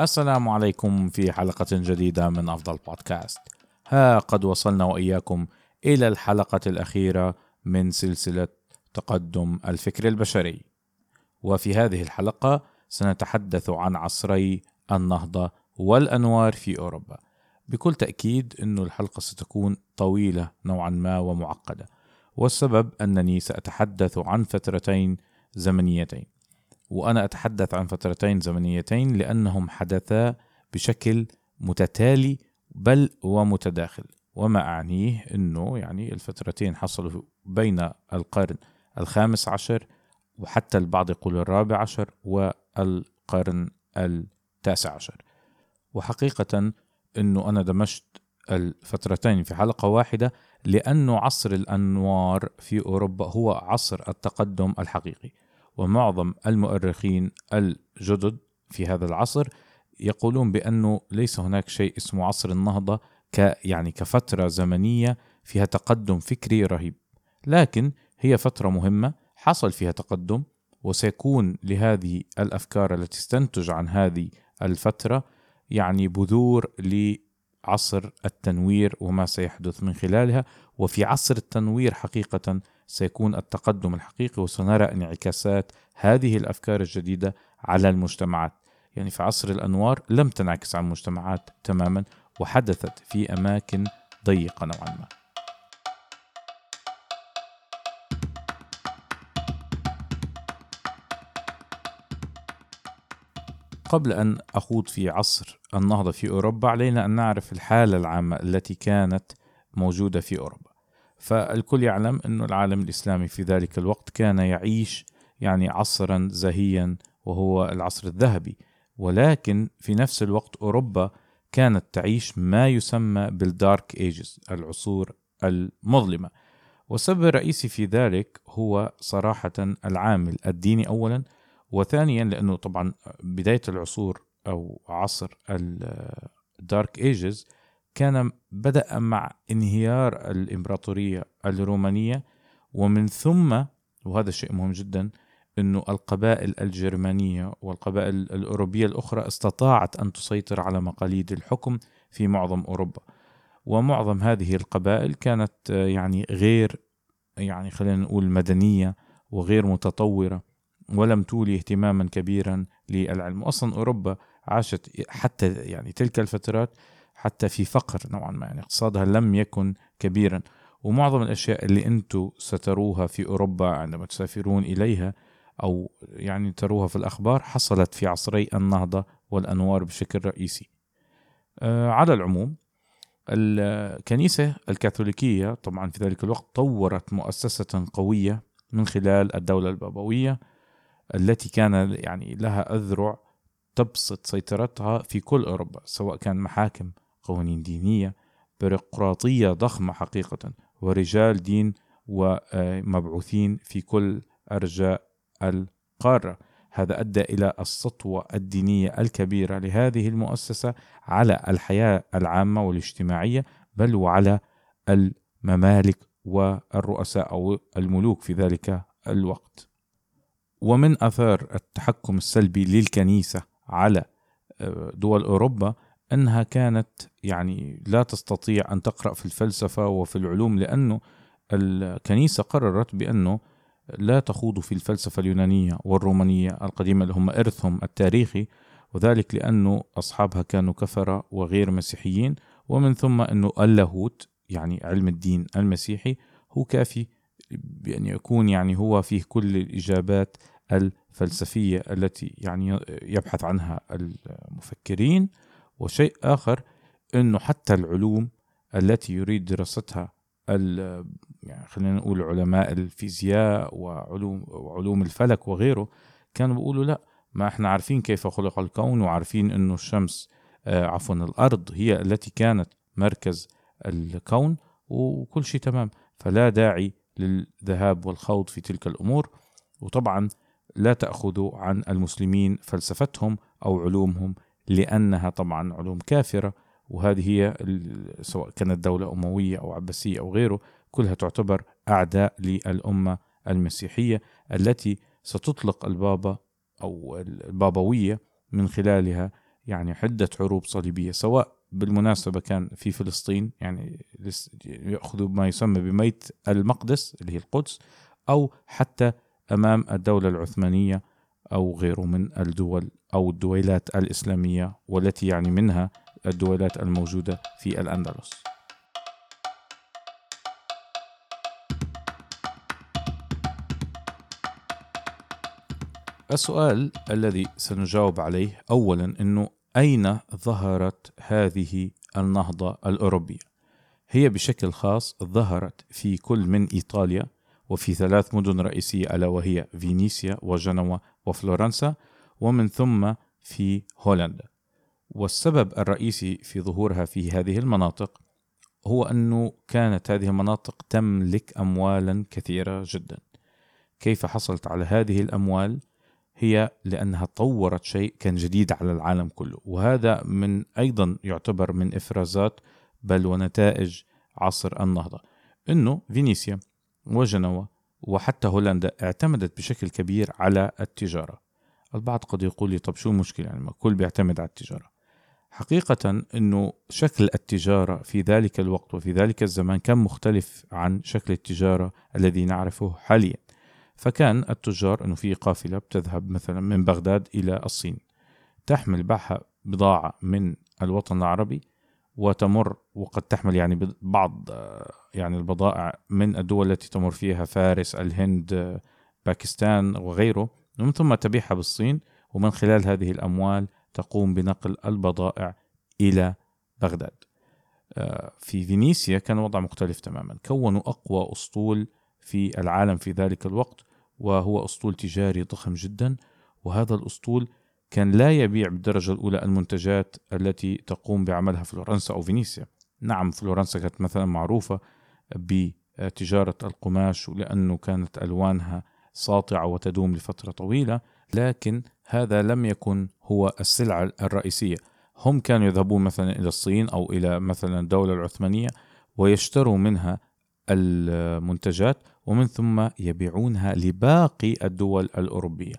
السلام عليكم في حلقة جديدة من أفضل بودكاست. ها قد وصلنا وإياكم إلى الحلقة الأخيرة من سلسلة تقدم الفكر البشري. وفي هذه الحلقة سنتحدث عن عصري النهضة والأنوار في أوروبا. بكل تأكيد أن الحلقة ستكون طويلة نوعا ما ومعقدة. والسبب أنني سأتحدث عن فترتين زمنيتين. وأنا أتحدث عن فترتين زمنيتين لأنهم حدثا بشكل متتالي بل ومتداخل. وما أعنيه أنه يعني الفترتين حصلوا بين القرن الخامس عشر وحتى البعض يقول الرابع عشر والقرن التاسع عشر. وحقيقة أنه أنا دمجت الفترتين في حلقة واحدة لأنه عصر الأنوار في أوروبا هو عصر التقدم الحقيقي. ومعظم المؤرخين الجدد في هذا العصر يقولون بأنه ليس هناك شيء اسمه عصر النهضة ك يعني كفترة زمنية فيها تقدم فكري رهيب. لكن هي فترة مهمة حصل فيها تقدم وسيكون لهذه الأفكار التي تستنتج عن هذه الفترة يعني بذور لعصر التنوير وما سيحدث من خلالها وفي عصر التنوير حقيقة سيكون التقدم الحقيقي وسنرى انعكاسات هذه الأفكار الجديدة على المجتمعات. يعني في عصر الأنوار لم تنعكس على المجتمعات تماما وحدثت في أماكن ضيقة نوعا ما. قبل أن أخوض في عصر النهضة في أوروبا علينا أن نعرف الحالة العامة التي كانت موجودة في أوروبا. فالكل يعلم أن العالم الإسلامي في ذلك الوقت كان يعيش يعني عصرا زهيا وهو العصر الذهبي. ولكن في نفس الوقت أوروبا كانت تعيش ما يسمى بالدارك إيجز العصور المظلمة. والسبب الرئيسي في ذلك هو صراحة العامل الديني أولا وثانيا لأنه طبعا بداية العصور أو عصر الدارك ايجز كان بدأ مع انهيار الإمبراطورية الرومانية ومن ثم وهذا شيء مهم جدا أنه القبائل الجرمانية والقبائل الأوروبية الأخرى استطاعت أن تسيطر على مقاليد الحكم في معظم أوروبا. ومعظم هذه القبائل كانت يعني غير يعني خلينا نقول مدنية وغير متطورة. ولم تولي اهتماما كبيرا للعلم. أصلا أوروبا عاشت حتى يعني تلك الفترات حتى في فقر نوعا ما يعني اقتصادها لم يكن كبيرا. ومعظم الأشياء اللي أنتم ستروها في أوروبا عندما تسافرون إليها أو يعني تروها في الأخبار حصلت في عصري النهضة والأنوار بشكل رئيسي. آه على العموم الكنيسة الكاثوليكية طبعا في ذلك الوقت طورت مؤسسة قوية من خلال الدولة البابوية. التي كان يعني لها أذرع تبسط سيطرتها في كل أوروبا سواء كان محاكم قوانين دينية بيروقراطية ضخمة حقيقة ورجال دين ومبعوثين في كل أرجاء القارة. هذا أدى إلى السطوة الدينية الكبيرة لهذه المؤسسة على الحياة العامة والاجتماعية بل وعلى الممالك والرؤساء أو الملوك في ذلك الوقت. ومن أثار التحكم السلبي للكنيسة على آه، دول أوروبا أنها كانت يعني لا تستطيع أن تقرأ في الفلسفة وفي العلوم لأنه الكنيسة قررت بأنه لا تخوض في الفلسفة اليونانية والرومانية القديمة اللي هم إرثهم التاريخي وذلك لأنه أصحابها كانوا كفرة وغير مسيحيين ومن ثم أنه اللاهوت يعني علم الدين المسيحي هو كافي بأن يكون يعني هو فيه كل الإجابات الفلسفية التي يعني يبحث عنها المفكرين. وشيء آخر أنه حتى العلوم التي يريد دراستها يعني خلينا نقول علماء الفيزياء وعلوم وعلوم الفلك وغيره كانوا بيقولوا لا ما إحنا عارفين كيف خلق الكون وعارفين إنه الشمس آه عفوا الأرض هي التي كانت مركز الكون وكل شيء تمام. فلا داعي للذهاب والخوض في تلك الأمور وطبعا لا تأخذوا عن المسلمين فلسفتهم أو علومهم لأنها طبعا علوم كافرة وهذه هي سواء كانت دولة أموية أو عباسية أو غيره كلها تعتبر أعداء للأمة المسيحية التي ستطلق البابا أو البابوية من خلالها يعني عدة حروب صليبية سواء بالمناسبة كان في فلسطين يعني يأخذوا ما يسمى بميت المقدس اللي هي القدس أو حتى أمام الدولة العثمانية أو غيره من الدول أو الدويلات الإسلامية والتي يعني منها الدويلات الموجودة في الأندلس. السؤال الذي سنجاوب عليه أولا أنه أين ظهرت هذه النهضة الأوروبية؟ هي بشكل خاص ظهرت في كل من إيطاليا وفي ثلاث مدن رئيسية ألا وهي فينيسيا وجنوة وفلورنسا ومن ثم في هولندا والسبب الرئيسي في ظهورها في هذه المناطق هو أنه كانت هذه المناطق تملك أموالا كثيرة جدا كيف حصلت على هذه الأموال؟ هي لأنها طورت شيء كان جديد على العالم كله. وهذا من أيضا يعتبر من إفرازات بل ونتائج عصر النهضة. أنه فينيسيا وجنوة وحتى هولندا اعتمدت بشكل كبير على التجارة. البعض قد يقول لي طب شو المشكلة؟ يعني ما كل بيعتمد على التجارة. حقيقة أنه شكل التجارة في ذلك الوقت وفي ذلك الزمان كان مختلف عن شكل التجارة الذي نعرفه حاليا. فكان التجار أنه في قافلة بتذهب مثلا من بغداد إلى الصين. تحمل معها بضاعة من الوطن العربي وتمر وقد تحمل يعني بعض يعني البضائع من الدول التي تمر فيها فارس الهند باكستان وغيره. ومن ثم تبيعها بالصين ومن خلال هذه الأموال تقوم بنقل البضائع إلى بغداد. في فينيسيا كان الوضع مختلف تماما. كونوا أقوى أسطول في العالم في ذلك الوقت وهو أسطول تجاري ضخم جدا وهذا الأسطول كان لا يبيع بالدرجة الأولى المنتجات التي تقوم بعملها فلورنسا أو فينيسيا. نعم فلورنسا كانت مثلا معروفة بتجارة القماش لأنه كانت ألوانها ساطعة وتدوم لفترة طويلة لكن هذا لم يكن هو السلعة الرئيسية. هم كانوا يذهبون مثلا إلى الصين أو إلى مثلا الدولة العثمانية ويشتروا منها المنتجات ومن ثم يبيعونها لباقي الدول الأوروبية.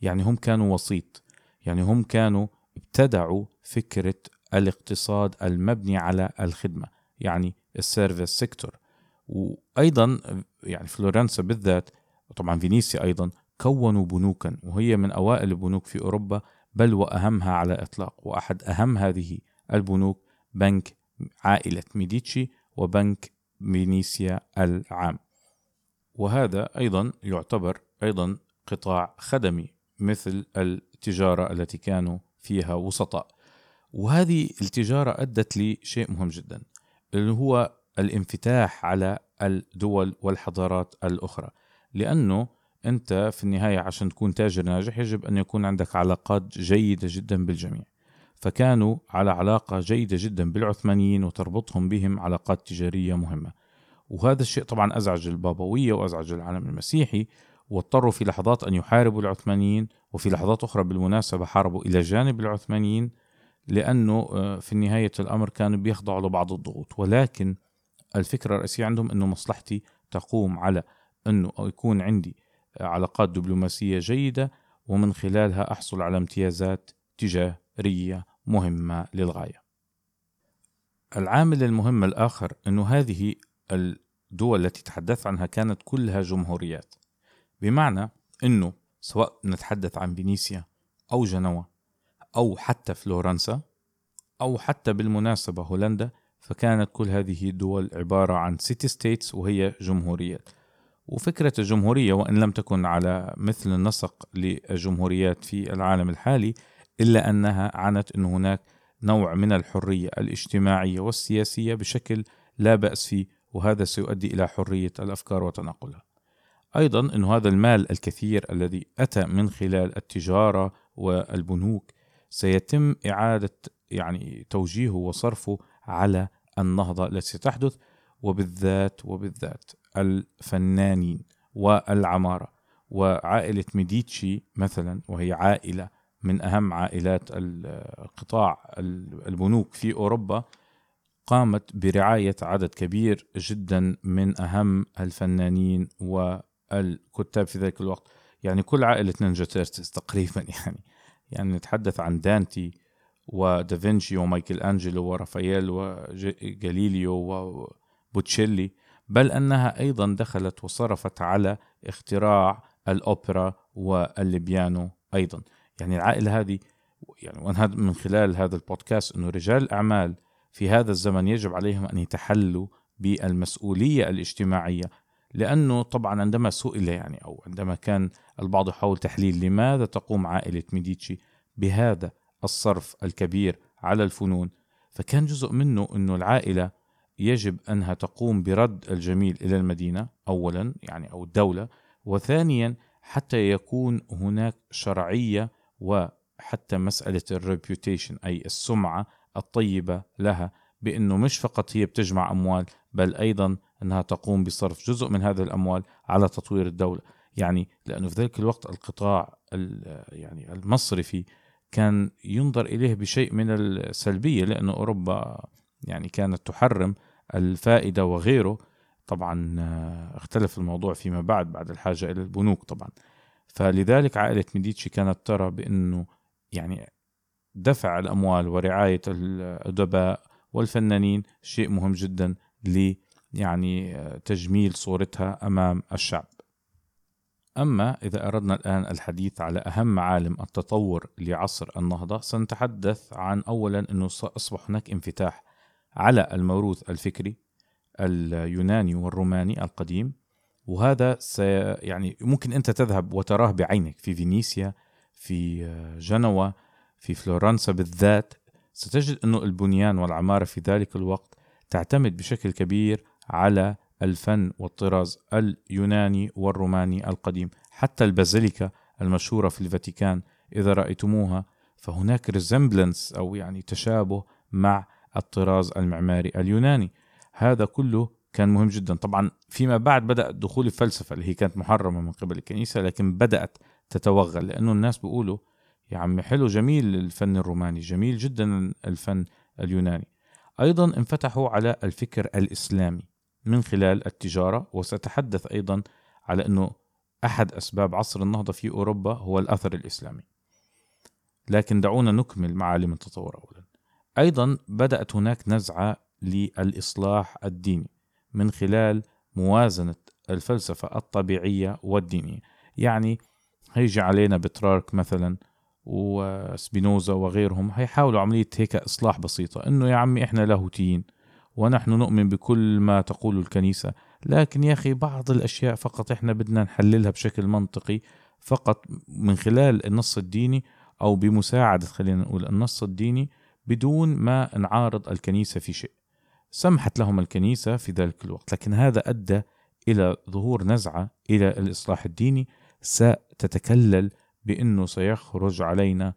يعني هم كانوا وسيط. يعني هم كانوا ابتدعوا فكرة الاقتصاد المبني على الخدمة يعني ال service sector. وأيضا يعني فلورنسا بالذات وطبعا فينيسيا أيضا كونوا بنوكا وهي من أوائل البنوك في أوروبا بل وأهمها على إطلاق وأحد أهم هذه البنوك بنك عائلة ميديتشي وبنك فينيسيا العام. وهذا أيضا يعتبر أيضا قطاع خدمي مثل التجارة التي كانوا فيها وسطاء. وهذه التجارة أدت لشيء مهم جدا اللي هو الانفتاح على الدول والحضارات الأخرى. لأنه أنت في النهاية عشان تكون تاجر ناجح يجب أن يكون عندك علاقات جيدة جدا بالجميع. فكانوا على علاقة جيدة جدا بالعثمانيين وتربطهم بهم علاقات تجارية مهمة. وهذا الشيء طبعا أزعج البابوية وأزعج العالم المسيحي واضطروا في لحظات أن يحاربوا العثمانيين وفي لحظات أخرى بالمناسبة حاربوا إلى جانب العثمانيين لأنه آه، في نهاية الأمر كانوا بيخضعوا لبعض الضغوط. ولكن الفكرة الرئيسية عندهم أنه مصلحتي تقوم على أنه يكون عندي علاقات دبلوماسية جيدة ومن خلالها أحصل على امتيازات تجارية مهمة للغاية. العامل المهم الآخر أنه هذه الدول التي تحدثت عنها كانت كلها جمهوريات. بمعنى أنه سواء نتحدث عن فينيسيا أو جنوة أو حتى فلورنسا أو حتى بالمناسبة هولندا فكانت كل هذه الدول عبارة عن city states وهي جمهوريات. وفكرة الجمهورية وإن لم تكن على مثل النسق للجمهوريات في العالم الحالي إلا أنها عنت أن هناك نوع من الحرية الاجتماعية والسياسية بشكل لا بأس فيه. وهذا سيؤدي إلى حرية الأفكار وتناقلها. أيضا أن هذا المال الكثير الذي أتى من خلال التجارة والبنوك سيتم إعادة يعني توجيهه وصرفه على النهضة التي ستحدث وبالذات وبالذات الفنانين والعمارة. وعائلة ميديتشي مثلا وهي عائلة من أهم عائلات القطاع البنوك في أوروبا قامت برعاية عدد كبير جدا من أهم الفنانين والكتاب في ذلك الوقت. يعني كل عائلة Ninja Turtles تقريبا يعني يعني نتحدث عن دانتي ودافنشي ومايكل أنجلو ورافائيل وجاليليو وبوتشيلي بل أنها أيضا دخلت وصرفت على اختراع الأوبرا والبيانو أيضا. يعني العائلة هذه يعني من خلال هذا البودكاست أنه رجال الأعمال في هذا الزمن يجب عليهم أن يتحلوا بالمسؤولية الاجتماعية لأنه طبعا عندما سئل يعني أو عندما كان البعض يحاول تحليل لماذا تقوم عائلة ميديتشي بهذا الصرف الكبير على الفنون فكان جزء منه أنه العائلة يجب أنها تقوم برد الجميل إلى المدينة أولا يعني أو الدولة وثانيا حتى يكون هناك شرعية وحتى مسألة ال reputation أي السمعة الطيبة لها بأنه مش فقط هي بتجمع أموال بل أيضا أنها تقوم بصرف جزء من هذه الأموال على تطوير الدولة. يعني لأنه في ذلك الوقت القطاع يعني المصرفي كان ينظر إليه بشيء من السلبية لأنه أوروبا يعني كانت تحرم الفائدة وغيره. طبعا اختلف الموضوع فيما بعد بعد الحاجة إلى البنوك طبعا. فلذلك عائلة ميديتشي كانت ترى بأنه يعني دفع الأموال ورعاية الأدباء والفنانين شيء مهم جدا ل يعني تجميل صورتها أمام الشعب. أما إذا أردنا الآن الحديث على أهم معالم التطور لعصر النهضة سنتحدث عن أولا أنه أصبح هناك انفتاح على الموروث الفكري اليوناني والروماني القديم. وهذا سي يعني ممكن أنت تذهب وتراه بعينك في فينيسيا في جنوة في فلورنسا بالذات ستجد أنه البنيان والعمارة في ذلك الوقت تعتمد بشكل كبير على الفن والطراز اليوناني والروماني القديم حتى البازيليكا المشهورة في الفاتيكان إذا رأيتموها فهناك resemblance أو يعني تشابه مع الطراز المعماري اليوناني. هذا كله كان مهم جدا. طبعا فيما بعد بدأ دخول الفلسفة اللي هي كانت محرمة من قبل الكنيسة لكن بدأت تتوغل لأنه الناس بيقولوا يا عمي حلو جميل الفن الروماني جميل جدا الفن اليوناني. أيضا انفتحوا على الفكر الإسلامي من خلال التجارة وسأتحدث أيضا على أنه أحد أسباب عصر النهضة في أوروبا هو الأثر الإسلامي. لكن دعونا نكمل معالم التطور أولا. أيضا بدأت هناك نزعة للإصلاح الديني من خلال موازنة الفلسفة الطبيعية والدينية. يعني هيجي علينا بترارك مثلا وسبينوزا وغيرهم هيحاولوا عملية هيك إصلاح بسيطة إنه يا عمي إحنا لاهوتيين ونحن نؤمن بكل ما تقول الكنيسة لكن يا أخي بعض الأشياء فقط إحنا بدنا نحللها بشكل منطقي فقط من خلال النص الديني أو بمساعدة خلينا نقول النص الديني بدون ما نعارض الكنيسة في شيء. سمحت لهم الكنيسة في ذلك الوقت لكن هذا أدى إلى ظهور نزعة إلى الإصلاح الديني ستتكلل بأنه سيخرج علينا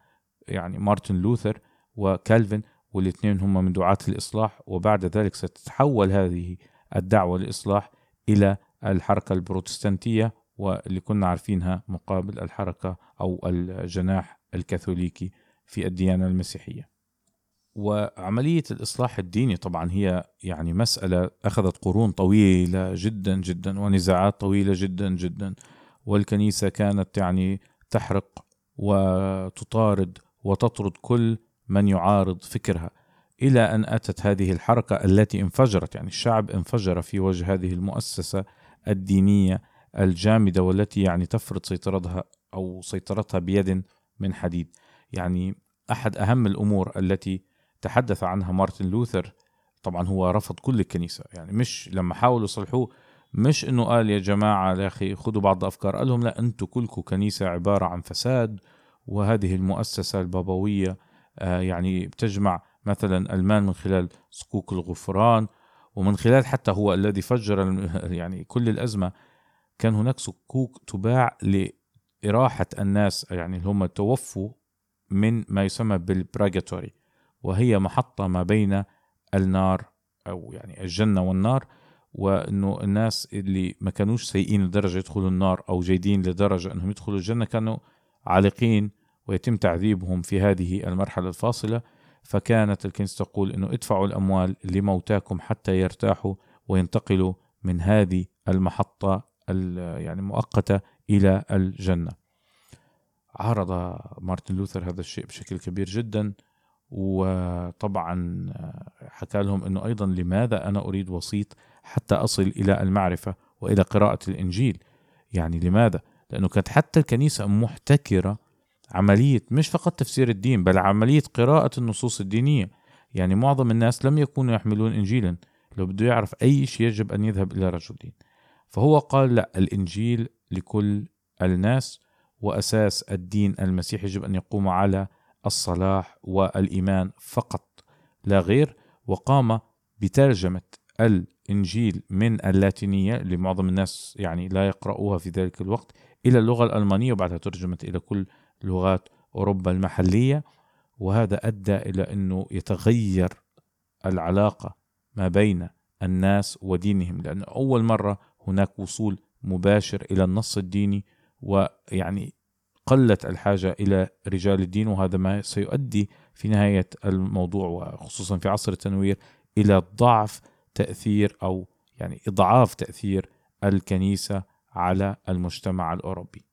يعني مارتن لوثر وكالفن والاثنين هم من دعاة الإصلاح وبعد ذلك ستتحول هذه الدعوة للإصلاح إلى الحركة البروتستانتية واللي كنا عارفينها مقابل الحركة أو الجناح الكاثوليكي في الديانة المسيحية. وعملية الإصلاح الديني طبعا هي يعني مسألة أخذت قرون طويلة جدا جدا ونزاعات طويلة جدا جدا والكنيسة كانت يعني تحرق وتطارد وتطرد كل من يعارض فكرها. إلى أن أتت هذه الحركة التي انفجرت يعني الشعب انفجر في وجه هذه المؤسسة الدينية الجامدة والتي يعني تفرض سيطرتها أو سيطرتها بيد من حديد. يعني أحد أهم الأمور التي تحدث عنها مارتن لوثر طبعا هو رفض كل الكنيسة يعني مش لما حاولوا يصلحوه مش إنه قال يا جماعة يا أخي خذوا بعض الأفكار. قال لهم لا أنتم كلكم كنيسة عبارة عن فساد وهذه المؤسسة البابوية آه، يعني بتجمع مثلا المال من خلال صكوك الغفران ومن خلال حتى هو الذي فجر يعني كل الأزمة كان هناك صكوك تباع لإراحة الناس يعني اللي هم توفوا من ما يسمى بالبراجاتوري وهي محطة ما بين النار أو يعني الجنة والنار. وإنه الناس اللي ما كانوش سيئين لدرجة يدخلوا النار أو جيدين لدرجة أنهم يدخلوا الجنة كانوا عالقين ويتم تعذيبهم في هذه المرحلة الفاصلة فكانت الكنيسة تقول إنه ادفعوا الأموال لموتاكم حتى يرتاحوا وينتقلوا من هذه المحطة يعني المؤقته إلى الجنة. عارض مارتن لوثر هذا الشيء بشكل كبير جدا وطبعا حكى لهم أنه أيضا لماذا أنا أريد وسيط حتى أصل إلى المعرفة وإلى قراءة الإنجيل. يعني لماذا؟ لأنه كانت حتى الكنيسة محتكرة عملية مش فقط تفسير الدين بل عملية قراءة النصوص الدينية. يعني معظم الناس لم يكونوا يحملون إنجيلا. لو بده يعرف أي شيء يجب أن يذهب إلى رجل دين. فهو قال لا الإنجيل لكل الناس وأساس الدين المسيحي يجب أن يقوم على الصلاح والإيمان فقط لا غير. وقام بترجمة الإنجيل من اللاتينية اللي معظم الناس يعني لا يقرأوها في ذلك الوقت إلى اللغة الألمانية وبعدها ترجمت إلى كل لغات أوروبا المحلية. وهذا أدى إلى أنه يتغير العلاقة ما بين الناس ودينهم لأن أول مرة هناك وصول مباشر إلى النص الديني ويعني قلت الحاجة إلى رجال الدين وهذا ما سيؤدي في نهاية الموضوع وخصوصا في عصر التنوير إلى ضعف تأثير أو يعني إضعاف تأثير الكنيسة على المجتمع الأوروبي.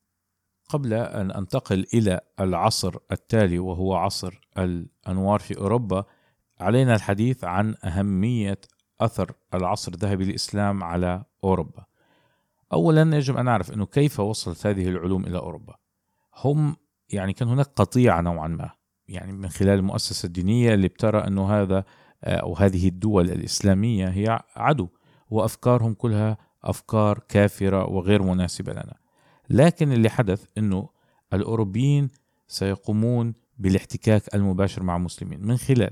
قبل أن أنتقل إلى العصر التالي وهو عصر الأنوار في أوروبا علينا الحديث عن أهمية أثر العصر الذهبي للإسلام على أوروبا. أولا يجب أن نعرف أنه كيف وصلت هذه العلوم إلى أوروبا. هم يعني كان هناك قطيعة نوعا ما يعني من خلال المؤسسة الدينية اللي بترى أنه هذا أو هذه الدول الإسلامية هي عدو وأفكارهم كلها أفكار كافرة وغير مناسبة لنا. لكن اللي حدث أنه الأوروبيين سيقومون بالاحتكاك المباشر مع المسلمين من خلال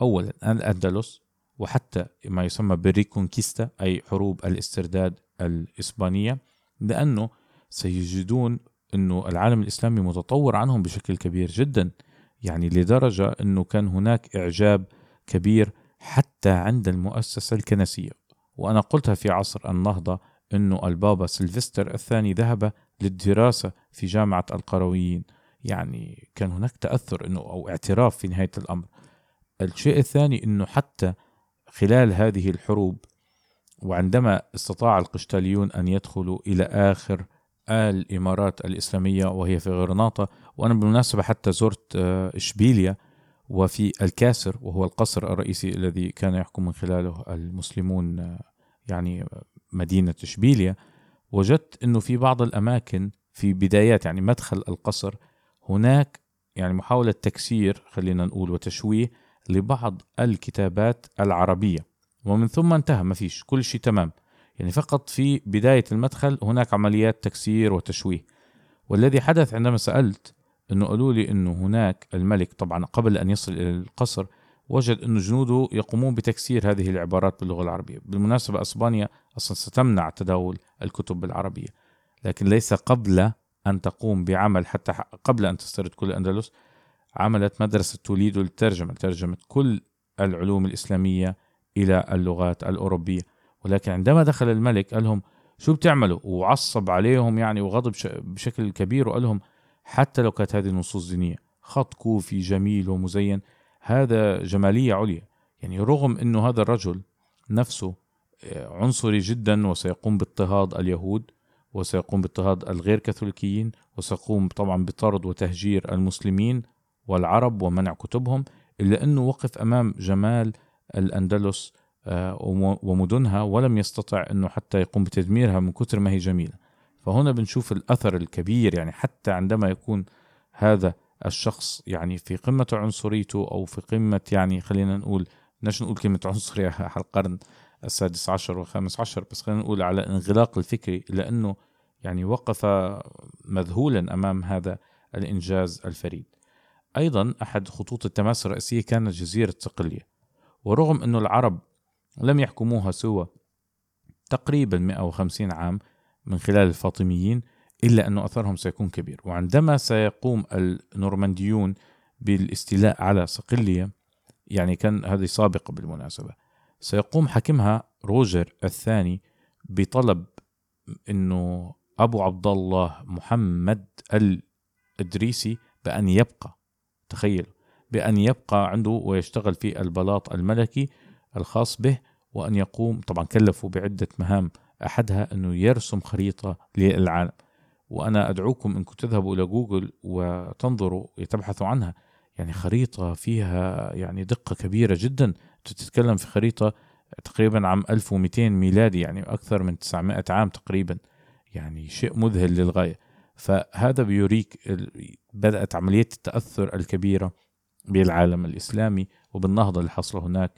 أولا الأندلس وحتى ما يسمى بالريكونكيستا أي حروب الاسترداد الإسبانية لأنه سيجدون أنه العالم الإسلامي متطور عنهم بشكل كبير جدا. يعني لدرجة أنه كان هناك إعجاب كبير حتى عند المؤسسة الكنسية. وأنا قلتها في عصر النهضة أنه البابا سلفستر الثاني ذهب للدراسة في جامعة القرويين. يعني كان هناك تأثر أنه أو اعتراف في نهاية الأمر. الشيء الثاني أنه حتى خلال هذه الحروب وعندما استطاع القشتاليون أن يدخلوا إلى آخر الإمارات الإسلامية وهي في غرناطة وأنا بالمناسبة حتى زرت آه، إشبيليا وفي الكاسر وهو القصر الرئيسي الذي كان يحكم من خلاله المسلمون يعني مدينة إشبيليا وجدت أنه في بعض الأماكن في بدايات يعني مدخل القصر هناك يعني محاولة تكسير خلينا نقول وتشويه لبعض الكتابات العربية. ومن ثم انتهى ما فيش كل شيء تمام. يعني فقط في بداية المدخل هناك عمليات تكسير وتشويه. والذي حدث عندما سألت أنه قالوا لي أنه هناك الملك طبعا قبل أن يصل إلى القصر وجد أن جنوده يقومون بتكسير هذه العبارات باللغة العربية. بالمناسبة أسبانيا أصلا ستمنع تداول الكتب بالعربية لكن ليس قبل أن تقوم بعمل حتى قبل أن تسترد كل الأندلس عملت مدرسة توليدو للترجمة ترجمة كل العلوم الإسلامية إلى اللغات الأوروبية. ولكن عندما دخل الملك قال لهم شو بتعملوا؟ وعصب عليهم يعني وغضب بشكل كبير وقال لهم حتى لو كانت هذه النصوص دينية. خط كوفي جميل ومزين. هذا جمالية عليا. يعني رغم أنه هذا الرجل نفسه آه، عنصري جدا وسيقوم باضطهاد اليهود وسيقوم باضطهاد الغير كاثوليكيين وسيقوم طبعا بطرد وتهجير المسلمين والعرب ومنع كتبهم إلا أنه وقف أمام جمال الأندلس آه، ومدنها ولم يستطع أنه حتى يقوم بتدميرها من كثر ما هي جميلة. فهنا بنشوف الأثر الكبير يعني حتى عندما يكون هذا الشخص يعني في قمة عنصريته أو في قمة يعني خلينا نقول بدناش نقول كلمة عنصري على القرن السادس عشر والخامس عشر بس خلينا نقول على الانغلاق الفكري لأنه يعني وقف مذهولا أمام هذا الإنجاز الفريد. أيضا أحد خطوط التماس الرئيسية كانت جزيرة صقلية ورغم أن العرب لم يحكموها سوى تقريبا 150 عام من خلال الفاطميين إلا أن أثرهم سيكون كبير. وعندما سيقوم النورمانديون بالاستيلاء على صقلية يعني كان هذه سابقة بالمناسبة سيقوم حاكمها روجر الثاني بطلب أنه أبو عبد الله محمد الإدريسي بأن يبقى. تخيلوا بأن يبقى عنده ويشتغل في البلاط الملكي الخاص به وأن يقوم طبعا كلفوا بعدة مهام أحدها أنه يرسم خريطة للعالم. وأنا أدعوكم أنكم تذهبوا إلى جوجل وتنظروا تبحثوا عنها. يعني خريطة فيها يعني دقة كبيرة جدا. تتكلم في خريطة تقريبا عام 1200 ميلادي يعني أكثر من 900 عام تقريبا. يعني شيء مذهل للغاية. فهذا بيوريك بدأت عملية التأثر الكبيرة بالعالم الإسلامي وبالنهضة اللي حصل هناك.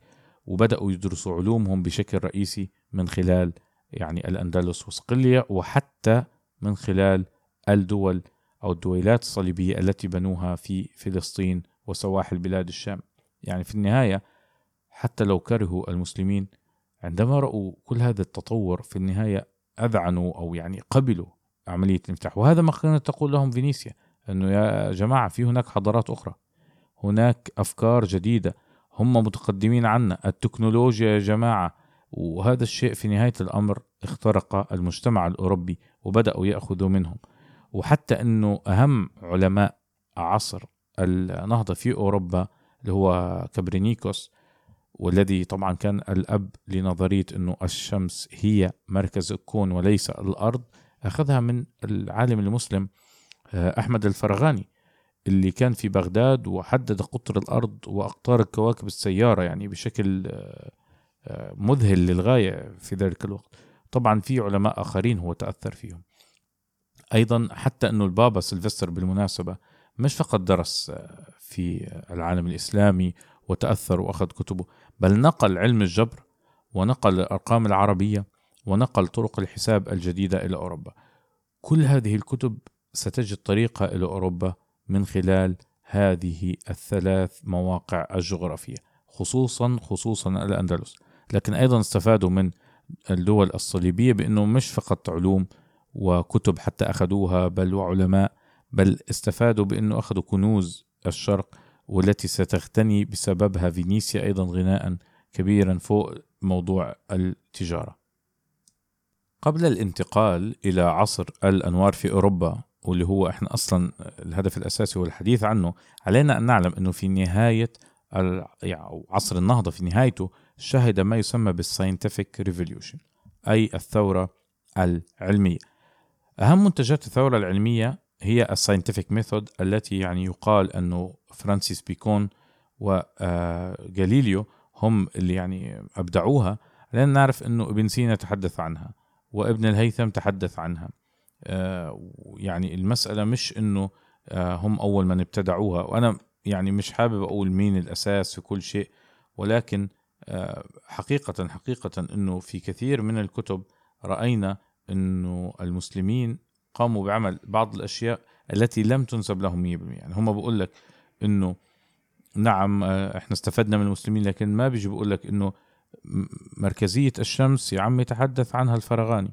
وبدأوا يدرسوا علومهم بشكل رئيسي من خلال يعني الأندلس وصقلية وحتى من خلال الدول أو الدويلات الصليبية التي بنوها في فلسطين وسواحل بلاد الشام. يعني في النهاية حتى لو كرهوا المسلمين عندما رأوا كل هذا التطور في النهاية أذعنوا أو يعني قبلوا عملية الانفتاح وهذا ما كانت تقول لهم فينيسيا أنه يا جماعة في هناك حضارات أخرى. هناك أفكار جديدة هم متقدمين عنا. التكنولوجيا يا جماعة وهذا الشيء في نهاية الأمر اخترق المجتمع الأوروبي وبدأوا يأخذوا منهم. وحتى أنه أهم علماء عصر النهضة في أوروبا اللي هو كبرينيكوس والذي طبعا كان الأب لنظرية أنه الشمس هي مركز الكون وليس الأرض أخذها من العالم المسلم آه، أحمد الفرغاني اللي كان في بغداد وحدد قطر الأرض وأقطار الكواكب السيارة يعني بشكل آه، مذهل للغاية في ذلك الوقت. طبعا في علماء آخرين هو تأثر فيهم. أيضا حتى أنه البابا سلفستر بالمناسبة مش فقط درس في العالم الإسلامي وتأثر وأخذ كتبه بل نقل علم الجبر ونقل الأرقام العربية ونقل طرق الحساب الجديدة إلى أوروبا. كل هذه الكتب ستجد طريقها إلى أوروبا من خلال هذه الثلاث مواقع الجغرافية خصوصا خصوصا الأندلس. لكن أيضا استفادوا من الدول الصليبية بأنه مش فقط علوم وكتب حتى أخذوها بل وعلماء بل استفادوا بأنه أخذوا كنوز الشرق والتي ستغتني بسببها فينيسيا أيضا غناء كبيرا فوق موضوع التجارة. قبل الانتقال إلى عصر الأنوار في أوروبا واللي هو إحنا أصلا الهدف الأساسي هو الحديث عنه علينا أن نعلم أنه في نهاية يعني عصر النهضة في نهايته شهد ما يسمى بال scientific revolution أي الثورة العلمية. أهم منتجات الثورة العلمية هي ال scientific method التي يعني يقال أنه فرانسيس بيكون وجاليليو هم اللي يعني أبدعوها لأن نعرف أنه ابن سينا تحدث عنها وابن الهيثم تحدث عنها. آه، يعني المسألة مش إنه آه، هم أول من ابتدعوها وأنا يعني مش حابب أقول مين الأساس في كل شيء ولكن آه، حقيقة حقيقة إنه في كثير من الكتب رأينا إنه المسلمين قاموا بعمل بعض الأشياء التي لم تنسب لهم 100% يعني هم بقول لك إنه نعم إحنا استفدنا من المسلمين لكن ما بيجي بقول لك إنه مركزية الشمس يا عم يتحدث عنها الفرغاني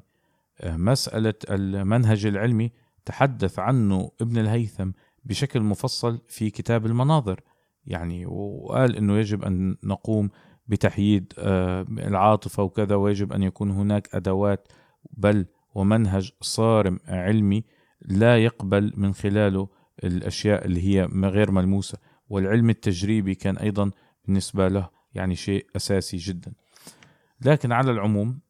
مسألة المنهج العلمي تحدث عنه ابن الهيثم بشكل مفصل في كتاب المناظر. يعني وقال إنه يجب أن نقوم بتحييد آه، العاطفة وكذا ويجب أن يكون هناك أدوات بل ومنهج صارم علمي لا يقبل من خلاله الأشياء اللي هي غير ملموسة. والعلم التجريبي كان أيضا بالنسبة له يعني شيء أساسي جدا. لكن على العموم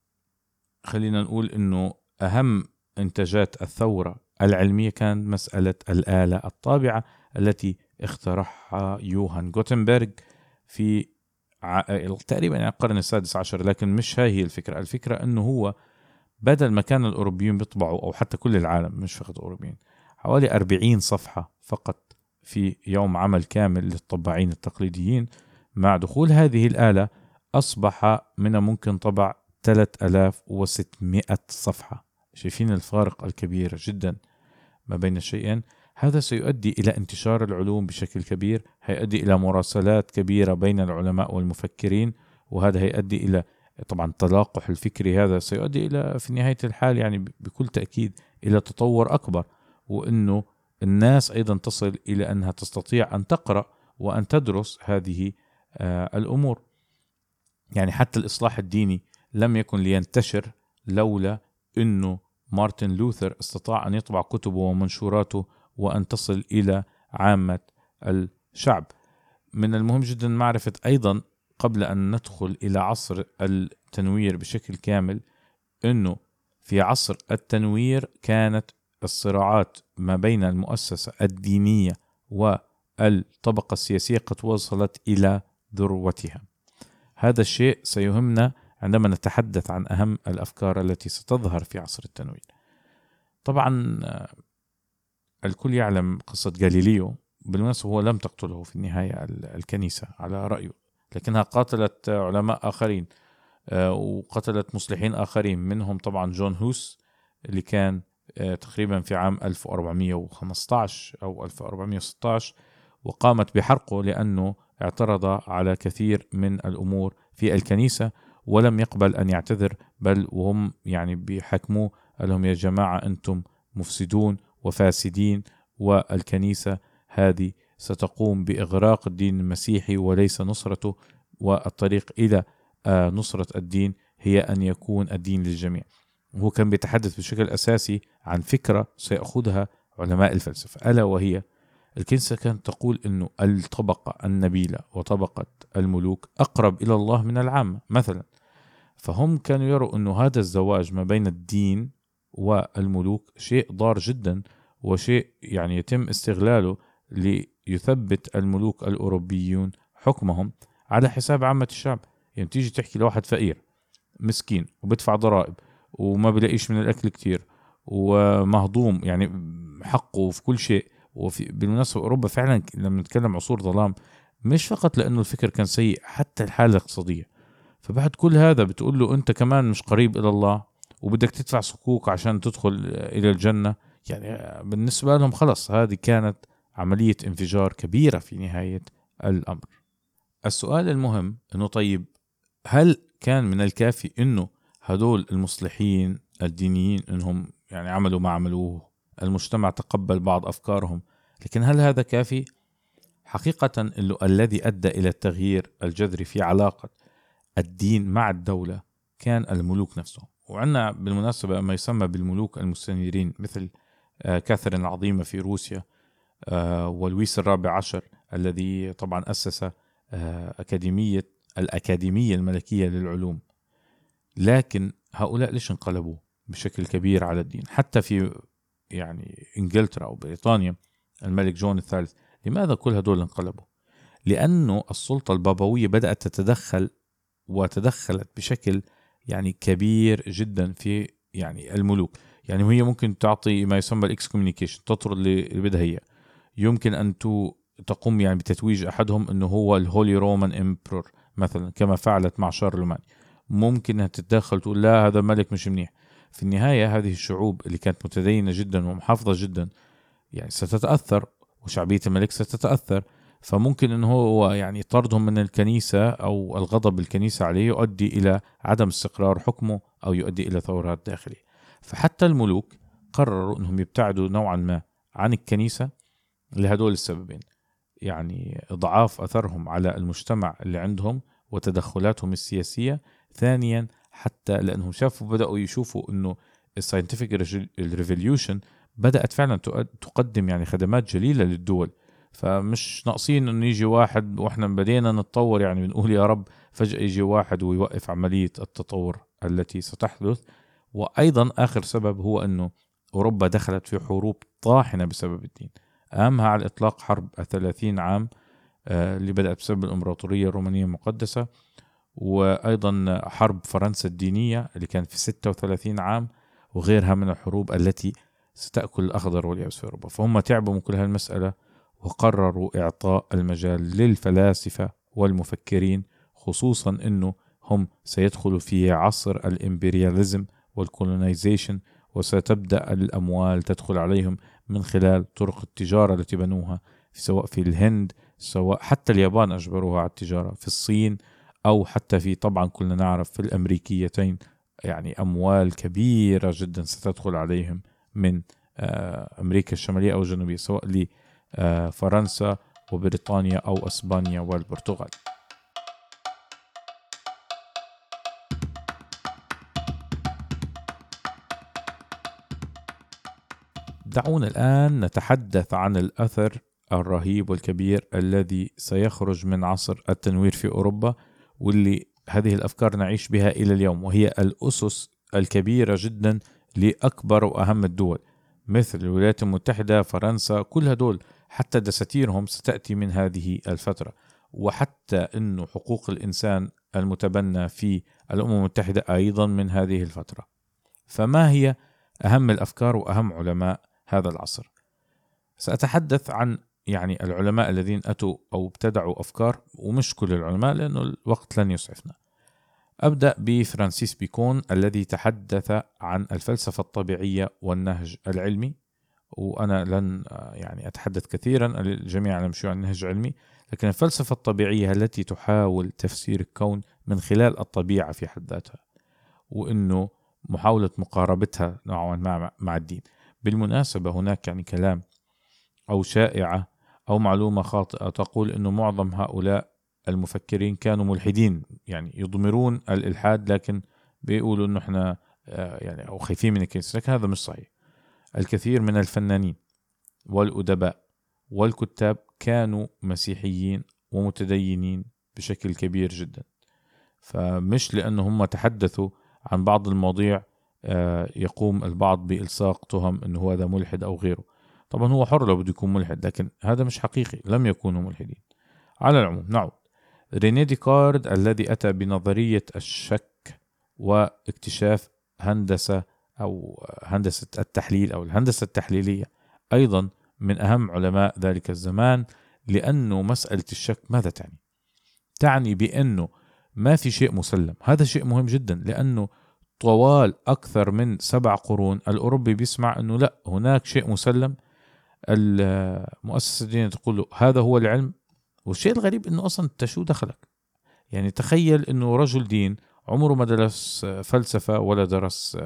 خلينا نقول إنه أهم إنتاجات الثورة العلمية كان مسألة الآلة الطابعة التي اخترعها يوهان جوتنبرغ في تقريبا يعني القرن السادس عشر لكن مش هاي هي الفكرة. الفكرة إنه هو بدل ما كان الأوروبيين بيطبعوا أو حتى كل العالم مش فقط الأوروبيين حوالي 40 صفحة فقط في يوم عمل كامل للطباعين التقليديين مع دخول هذه الآلة أصبح من الممكن طبع 3600 صفحة. شايفين الفارق الكبير جدا ما بين الشيئين هذا سيؤدي إلى انتشار العلوم بشكل كبير هيؤدي إلى مراسلات كبيرة بين العلماء والمفكرين وهذا هيؤدي إلى طبعا التلاقح الفكري هذا سيؤدي إلى في نهاية الحال يعني بكل تأكيد إلى تطور أكبر وأنه الناس أيضا تصل إلى أنها تستطيع أن تقرأ وأن تدرس هذه آه، الأمور. يعني حتى الإصلاح الديني لم يكن لينتشر لولا أنه مارتن لوثر استطاع أن يطبع كتبه ومنشوراته وأن تصل إلى عامة الشعب. من المهم جدا معرفة أيضا قبل أن ندخل إلى عصر التنوير بشكل كامل أنه في عصر التنوير كانت الصراعات ما بين المؤسسة الدينية الطبقة السياسية قد وصلت إلى ذروتها. هذا الشيء سيهمنا عندما نتحدث عن أهم الأفكار التي ستظهر في عصر التنوير. طبعا الكل يعلم قصة جاليليو بالمناسبة هو لم تقتله في النهاية الكنيسة على رأيه لكنها قاتلت علماء آخرين آه، وقتلت مصلحين آخرين منهم طبعا جون هوس اللي كان آه، تقريبا في عام 1415 أو 1416 وقامت بحرقه لأنه اعترض على كثير من الأمور في الكنيسة ولم يقبل أن يعتذر بل وهم يعني بيحكموه قال لهم يا جماعة أنتم مفسدون وفاسدين والكنيسة هذه ستقوم بإغراق الدين المسيحي وليس نصرته والطريق إلى آه، نصرة الدين هي أن يكون الدين للجميع. هو كان بيتحدث بشكل أساسي عن فكرة سيأخذها علماء الفلسفة ألا وهي الكنيسة كانت تقول أنه الطبقة النبيلة وطبقة الملوك أقرب إلى الله من العامة مثلا. فهم كانوا يروا أنه هذا الزواج ما بين الدين والملوك شيء ضار جدا وشيء يعني يتم استغلاله ليثبت الملوك الأوروبيون حكمهم على حساب عامة الشعب. يعني تيجي تحكي لواحد فقير مسكين وبدفع ضرائب وما بلاقيش من الأكل كتير ومهضوم يعني حقه في كل شيء. وفي بالمناسبة أوروبا فعلا لما نتكلم عصور ظلام مش فقط لأنه الفكر كان سيء حتى الحالة الاقتصادية. فبعد كل هذا بتقول له أنت كمان مش قريب إلى الله؟ وبدك تدفع صكوك عشان تدخل إلى الجنة. يعني بالنسبة لهم خلص هذه كانت عملية انفجار كبيرة في نهاية الأمر. السؤال المهم أنه طيب هل كان من الكافي أنه هدول المصلحين الدينيين أنهم يعني عملوا ما عملوه المجتمع تقبل بعض أفكارهم لكن هل هذا كافي؟ حقيقة الذي أدى إلى التغيير الجذري في علاقة الدين مع الدولة كان الملوك نفسهم. وعندنا بالمناسبة ما يسمى بالملوك المستنيرين مثل آه، كاثرين العظيمة في روسيا آه، ولويس الرابع عشر الذي طبعا أسس آه، أكاديمية الأكاديمية الملكية للعلوم. لكن هؤلاء ليش انقلبوا بشكل كبير على الدين؟ حتى في يعني إنجلترا أو بريطانيا الملك جون الثالث لماذا كل هدول انقلبوا؟ لأنه السلطة البابوية بدأت تتدخل وتدخلت بشكل يعني كبير جدا في يعني الملوك. يعني هي ممكن تعطي ما يسمى ال excommunication تطرد اللي بدها هي. يمكن أن تقوم يعني بتتويج أحدهم إنه هو ال Holy Roman Emperor مثلا كما فعلت مع شارلمان ممكن إنها تتدخل تقول لا هذا ملك مش منيح. في النهاية هذه الشعوب اللي كانت متدينة جدا ومحافظة جدا يعني ستتأثر وشعبية الملك ستتأثر فممكن انه هو يعني طردهم من الكنيسة أو الغضب الكنيسة عليه يؤدي إلى عدم استقرار حكمه أو يؤدي إلى ثورات داخلية. فحتى الملوك قرروا إنهم يبتعدوا نوعا ما عن الكنيسة لهدول السببين. يعني اضعاف أثرهم على المجتمع اللي عندهم وتدخلاتهم السياسية ثانيا حتى لأنهم شافوا بدأوا يشوفوا إنه ال scientific revolution بدأت فعلا تقدم يعني خدمات جليلة للدول. فمش ناقصين إنه يجي واحد وإحنا بدينا نتطور يعني بنقول يا رب فجأة يجي واحد ويوقف عملية التطور التي ستحدث. وأيضا آخر سبب هو إنه أوروبا دخلت في حروب طاحنة بسبب الدين. أهمها على الإطلاق حرب الثلاثين عام آه، اللي بدأت بسبب الإمبراطورية الرومانية المقدسة وأيضا حرب فرنسا الدينية اللي كانت في 36 عام وغيرها من الحروب التي ستأكل الأخضر واليابس في أوروبا. فهم تعبوا من كل هالمسألة وقرروا إعطاء المجال للفلاسفة والمفكرين خصوصا أنه هم سيدخلوا في عصر الإمبرياليزم والكولونيزيشن وستبدأ الأموال تدخل عليهم من خلال طرق التجارة التي بنوها سواء في الهند سواء حتى اليابان أجبروها على التجارة في الصين أو حتى في طبعا كلنا نعرف في الأمريكيتين. يعني أموال كبيرة جدا ستدخل عليهم من آه، أمريكا الشمالية أو الجنوبية سواء لفرنسا وبريطانيا أو أسبانيا والبرتغال. دعونا الآن نتحدث عن الأثر الرهيب والكبير الذي سيخرج من عصر التنوير في أوروبا واللي هذه الأفكار نعيش بها إلى اليوم وهي الأسس الكبيرة جدا لأكبر وأهم الدول مثل الولايات المتحدة فرنسا كل هدول حتى دساتيرهم ستأتي من هذه الفترة. وحتى أنه حقوق الإنسان المتبنى في الأمم المتحدة أيضا من هذه الفترة. فما هي أهم الأفكار وأهم علماء هذا العصر؟ سأتحدث عن يعني العلماء الذين أتوا أو ابتدعوا أفكار ومش كل العلماء لأنه الوقت لن يسعفنا. أبدأ بفرانسيس بيكون الذي تحدث عن الفلسفة الطبيعية والنهج العلمي. وأنا لن يعني أتحدث كثيرا الجميع شو عن نهج علمي لكن الفلسفة الطبيعية التي تحاول تفسير الكون من خلال الطبيعة في حد ذاتها وأنه محاولة مقاربتها نوعا ما مع الدين. بالمناسبة هناك يعني كلام أو شائعة أو معلومة خاطئة تقول أنه معظم هؤلاء المفكرين كانوا ملحدين يعني يضمرون الإلحاد لكن بيقولوا أنه إحنا آه، يعني أو خايفين من الكنيسة لكن هذا مش صحيح. الكثير من الفنانين والأدباء والكتاب كانوا مسيحيين ومتدينين بشكل كبير جدا. فمش لأنه هم تحدثوا عن بعض المواضيع آه، يقوم البعض بإلصاق تهم أنه هذا ملحد أو غيره. طبعا هو حر لو بده يكون ملحد لكن هذا مش حقيقي. لم يكونوا ملحدين. على العموم نعود. ريني ديكارد الذي أتى بنظرية الشك واكتشاف هندسة أو هندسة التحليل أو الهندسة التحليلية أيضا من أهم علماء ذلك الزمان لأنه مسألة الشك ماذا تعني؟ تعني بأنه ما في شيء مسلم. هذا شيء مهم جدا لأنه طوال أكثر من سبع قرون الأوروبي بيسمع أنه لا هناك شيء مسلم. المؤسسة الدينية تقول له هذا هو العلم. والشيء الغريب أنه أصلا أنت شو دخلك يعني تخيل أنه رجل دين عمره ما درس فلسفة ولا درس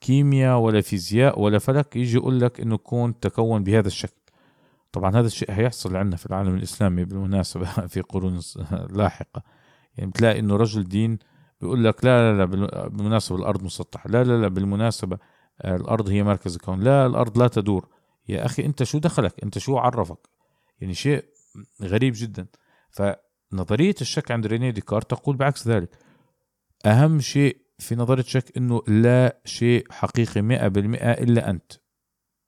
كيمياء ولا فيزياء ولا فلك يجي يقول لك إنه كون تكون بهذا الشكل. طبعا هذا الشيء هيحصل عندنا في العالم الإسلامي بالمناسبة في قرون لاحقة. يعني بتلاقي إنه رجل دين بيقول لك لا لا لا بالمناسبة الأرض مسطحة لا لا لا بالمناسبة الأرض هي مركز الكون لا الأرض لا تدور. يا أخي أنت شو دخلك؟ أنت شو عرفك؟ يعني شيء غريب جدا. فنظرية الشك عند ريني ديكارت تقول بعكس ذلك. أهم شيء في نظرية شك أنه لا شيء حقيقي مئة بالمئة إلا أنت.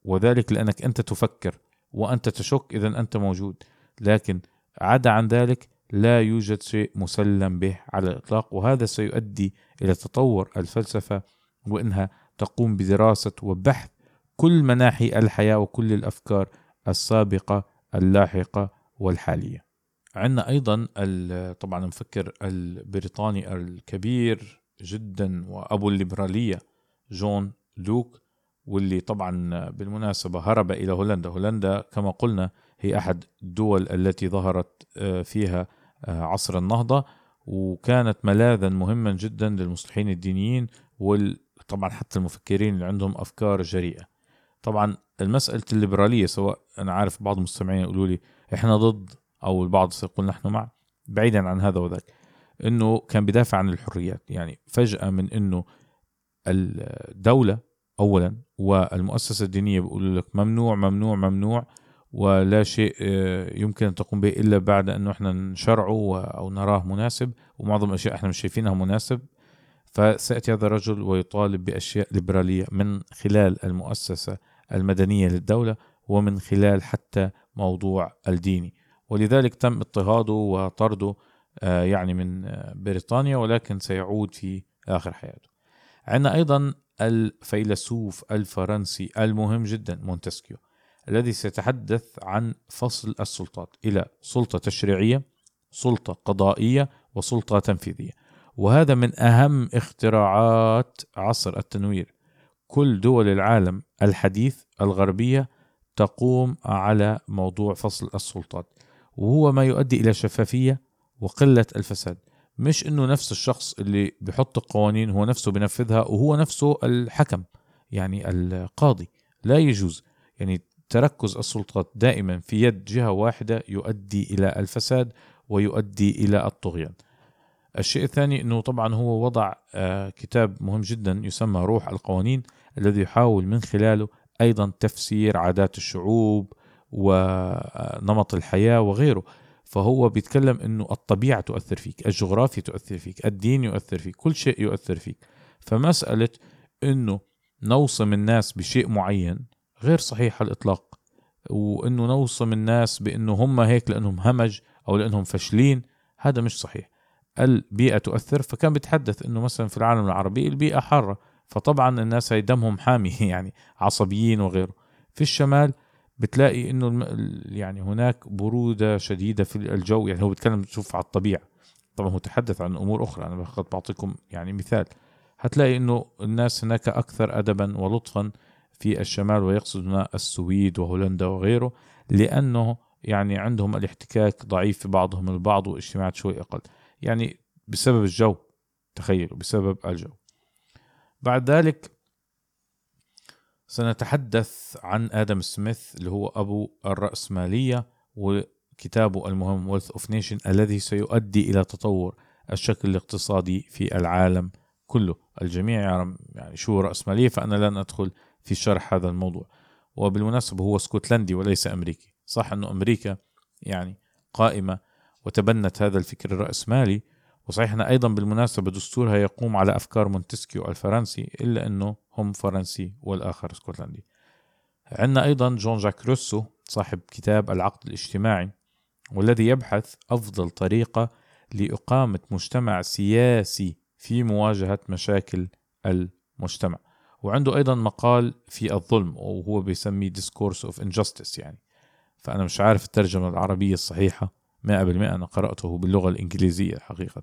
وذلك لأنك أنت تفكر وأنت تشك إذا أنت موجود. لكن عدا عن ذلك لا يوجد شيء مسلم به على الإطلاق وهذا سيؤدي إلى تطور الفلسفة وإنها تقوم بدراسة وبحث كل مناحي الحياة وكل الأفكار السابقة اللاحقة والحالية. عندنا أيضا طبعا المفكر البريطاني الكبير جدا وأبو الليبرالية جون لوك واللي طبعا بالمناسبة هرب إلى هولندا. هولندا كما قلنا هي أحد الدول التي ظهرت آه، فيها آه، عصر النهضة وكانت ملاذا مهما جدا للمصلحين الدينيين وطبعا حتى المفكرين اللي عندهم أفكار جريئة. طبعا المسألة الليبرالية سواء أنا عارف بعض المستمعين يقولوا لي إحنا ضد أو البعض سيقول نحن مع بعيدا عن هذا وذاك. إنه كان بدافع عن الحريات. يعني فجأة من إنه الدولة اولا والمؤسسة الدينية بيقولوا لك ممنوع ممنوع ممنوع ولا شيء آه، يمكن أن تقوم به إلا بعد أنه إحنا نشرعه أو نراه مناسب ومعظم الأشياء إحنا مش شايفينها مناسب. فسيأتي هذا الرجل ويطالب بأشياء ليبرالية من خلال المؤسسة المدنية للدولة ومن خلال حتى موضوع الديني. ولذلك تم اضطهاده وطرده يعني من آه، بريطانيا ولكن سيعود في آخر حياته. عندنا أيضا الفيلسوف الفرنسي المهم جدا مونتسكيو الذي سيتحدث عن فصل السلطات إلى سلطة تشريعية سلطة قضائية وسلطة تنفيذية. وهذا من أهم اختراعات عصر التنوير. كل دول العالم الحديث الغربية تقوم على موضوع فصل السلطات وهو ما يؤدي إلى شفافية وقلة الفساد. مش إنه نفس الشخص اللي بحط القوانين هو نفسه بنفذها وهو نفسه الحكم يعني القاضي. لا يجوز. يعني تركز السلطات دائما في يد جهة واحدة يؤدي إلى الفساد ويؤدي إلى الطغيان. الشيء الثاني أنه طبعا هو وضع آه، كتاب مهم جدا يسمى روح القوانين الذي يحاول من خلاله أيضا تفسير عادات الشعوب ونمط الحياة وغيره. فهو بيتكلم إنه الطبيعة تؤثر فيك الجغرافيا تؤثر فيك الدين يؤثر فيك كل شيء يؤثر فيك. فمسألة إنه نوصم الناس بشيء معين غير صحيح على الإطلاق وإنه نوصم الناس بإنه هم هيك لأنهم همج أو لأنهم فاشلين هذا مش صحيح. البيئة تؤثر فكان بيتحدث إنه مثلا في العالم العربي البيئة حارة فطبعا الناس هي دمهم حامي يعني عصبيين وغيره. في الشمال بتلاقي إنه يعني هناك برودة شديدة في الجو. يعني هو بيتكلم شوف على الطبيعة. طبعا هو تحدث عن أمور أخرى. أنا فقط بعطيكم يعني مثال. هتلاقي إنه الناس هناك أكثر ادبا ولطفا في الشمال ويقصد هنا السويد وهولندا وغيره لأنه يعني عندهم الاحتكاك ضعيف في بعضهم البعض واجتماعات شوي أقل. يعني بسبب الجو تخيلوا بسبب الجو. بعد ذلك سنتحدث عن آدم سميث اللي هو أبو الرأسمالية وكتابه المهم Wealth of Nation الذي سيؤدي إلى تطور الشكل الاقتصادي في العالم كله. الجميع يعلم يعني شو رأسمالية فأنا لن أدخل في شرح هذا الموضوع. وبالمناسبة هو اسكتلندي وليس أمريكي. صح أنه أمريكا يعني قائمة وتبنت هذا الفكر الرأسمالي وصحيح أنه أيضا بالمناسبة دستورها يقوم على أفكار مونتسكيو الفرنسي إلا أنه هم فرنسي والآخر إسكتلندي. عندنا أيضا جون جاك روسو صاحب كتاب العقد الاجتماعي والذي يبحث أفضل طريقة لإقامة مجتمع سياسي في مواجهة مشاكل المجتمع. وعنده أيضا مقال في الظلم وهو بيسميه Discourse of Injustice يعني. فأنا مش عارف الترجمة العربية الصحيحة. 100% أنا قرأته باللغة الإنجليزية حقيقة.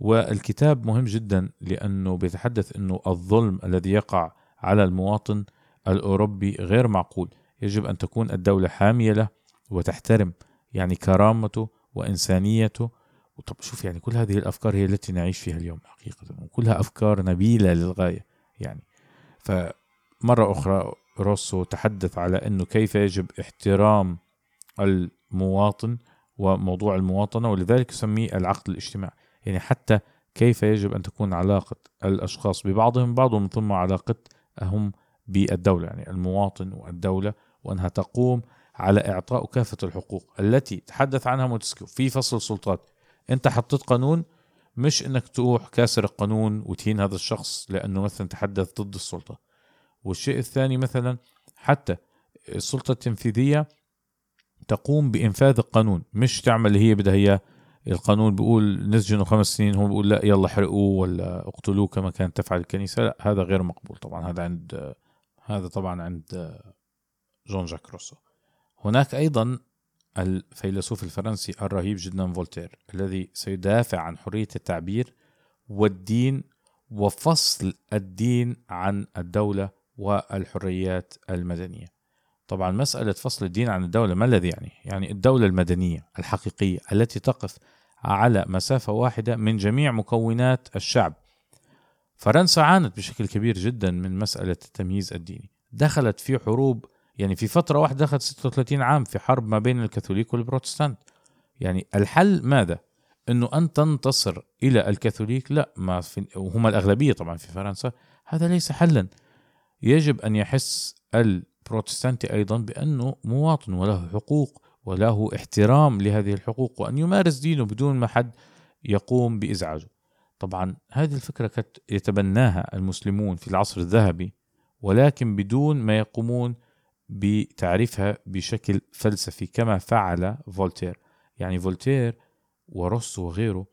والكتاب مهم جدا لأنه بيتحدث أنه الظلم الذي يقع على المواطن الأوروبي غير معقول. يجب أن تكون الدولة حامية له وتحترم يعني كرامته وإنسانيته. طب شوف يعني كل هذه الأفكار هي التي نعيش فيها اليوم حقيقة وكلها أفكار نبيلة للغاية يعني. فمرة أخرى روسو تحدث على أنه كيف يجب احترام المواطن وموضوع المواطنة ولذلك يسميه العقد الاجتماعي. يعني حتى كيف يجب أن تكون علاقة الأشخاص ببعضهم بعض ومن ثم علاقتهم بالدولة. يعني المواطن والدولة وأنها تقوم على إعطاء كافة الحقوق التي تحدث عنها مونتسكيو في فصل السلطات. أنت حطيت قانون مش إنك تروح كاسر القانون وتهين هذا الشخص لأنه مثلا تحدث ضد السلطة. والشيء الثاني مثلا حتى السلطة التنفيذية تقوم بإنفاذ القانون. مش تعمل اللي هي بدها إياه. القانون بيقول نسجنه خمس سنين هو بيقول لا يلا حرقوه ولا اقتلوه كما كانت تفعل الكنيسة. لا هذا غير مقبول طبعا. هذا عند هذا طبعا عند جون جاك روسو. هناك أيضا الفيلسوف الفرنسي الرهيب جدا فولتير الذي سيدافع عن حرية التعبير والدين وفصل الدين عن الدولة والحريات المدنية. طبعا مسألة فصل الدين عن الدولة ما الذي يعني؟ يعني الدولة المدنية الحقيقية التي تقف على مسافة واحدة من جميع مكونات الشعب. فرنسا عانت بشكل كبير جدا من مسألة التمييز الديني، دخلت في حروب يعني في فترة واحدة دخلت 36 عام في حرب ما بين الكاثوليك والبروتستانت. يعني الحل ماذا؟ إنه أن تنتصر إلى الكاثوليك لا ما في وهم الأغلبية طبعا في فرنسا هذا ليس حلا يجب أن يحس ال البروتستانتي أيضا بأنه مواطن وله حقوق وله احترام لهذه الحقوق وأن يمارس دينه بدون ما حد يقوم بإزعاجه. طبعا هذه الفكرة كانت يتبناها المسلمون في العصر الذهبي ولكن بدون ما يقومون بتعريفها بشكل فلسفي كما فعل فولتير. يعني فولتير وروسو وغيره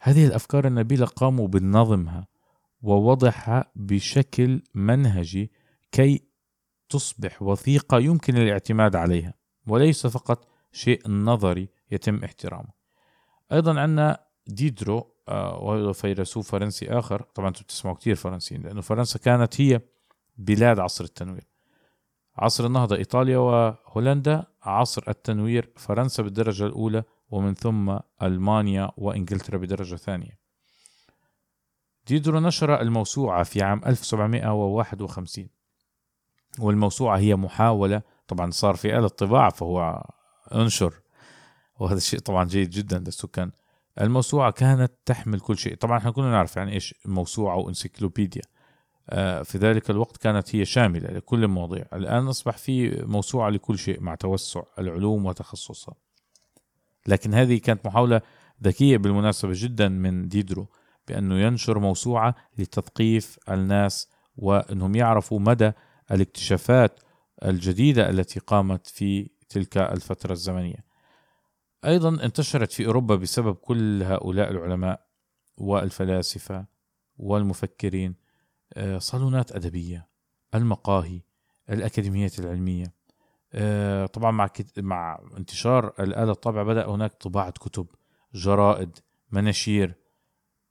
هذه الأفكار النبيلة قاموا بنظمها ووضعها بشكل منهجي كي تصبح وثيقة يمكن الاعتماد عليها وليس فقط شيء نظري يتم احترامه. أيضا عندنا ديدرو آه، وهو فيلسوف فرنسي آخر. طبعا أنتم بتسمعوا كثير فرنسيين لأنه فرنسا كانت هي بلاد عصر التنوير. عصر النهضة إيطاليا وهولندا عصر التنوير فرنسا بالدرجة الأولى ومن ثم ألمانيا وإنجلترا بدرجة ثانية. ديدرو نشر الموسوعة في عام 1751 والموسوعة هي محاولة. طبعا صار في آلة طباعة فهو انشر. وهذا الشيء طبعا جيد جدا للسكان. الموسوعة كانت تحمل كل شيء. طبعا إحنا كلنا نعرف يعني إيش موسوعة و encyclopedia آه، في ذلك الوقت كانت هي شاملة لكل المواضيع. الآن أصبح في موسوعة لكل شيء مع توسع العلوم وتخصصها. لكن هذه كانت محاولة ذكية بالمناسبة جدا من ديدرو بأنه ينشر موسوعة لتثقيف الناس وأنهم يعرفوا مدى الاكتشافات الجديدة التي قامت في تلك الفترة الزمنية. أيضا انتشرت في أوروبا بسبب كل هؤلاء العلماء والفلاسفة والمفكرين آه، صالونات أدبية المقاهي الأكاديميات العلمية. آه، طبعا مع مع انتشار الآلة الطابعة بدأ هناك طباعة كتب جرائد مناشير.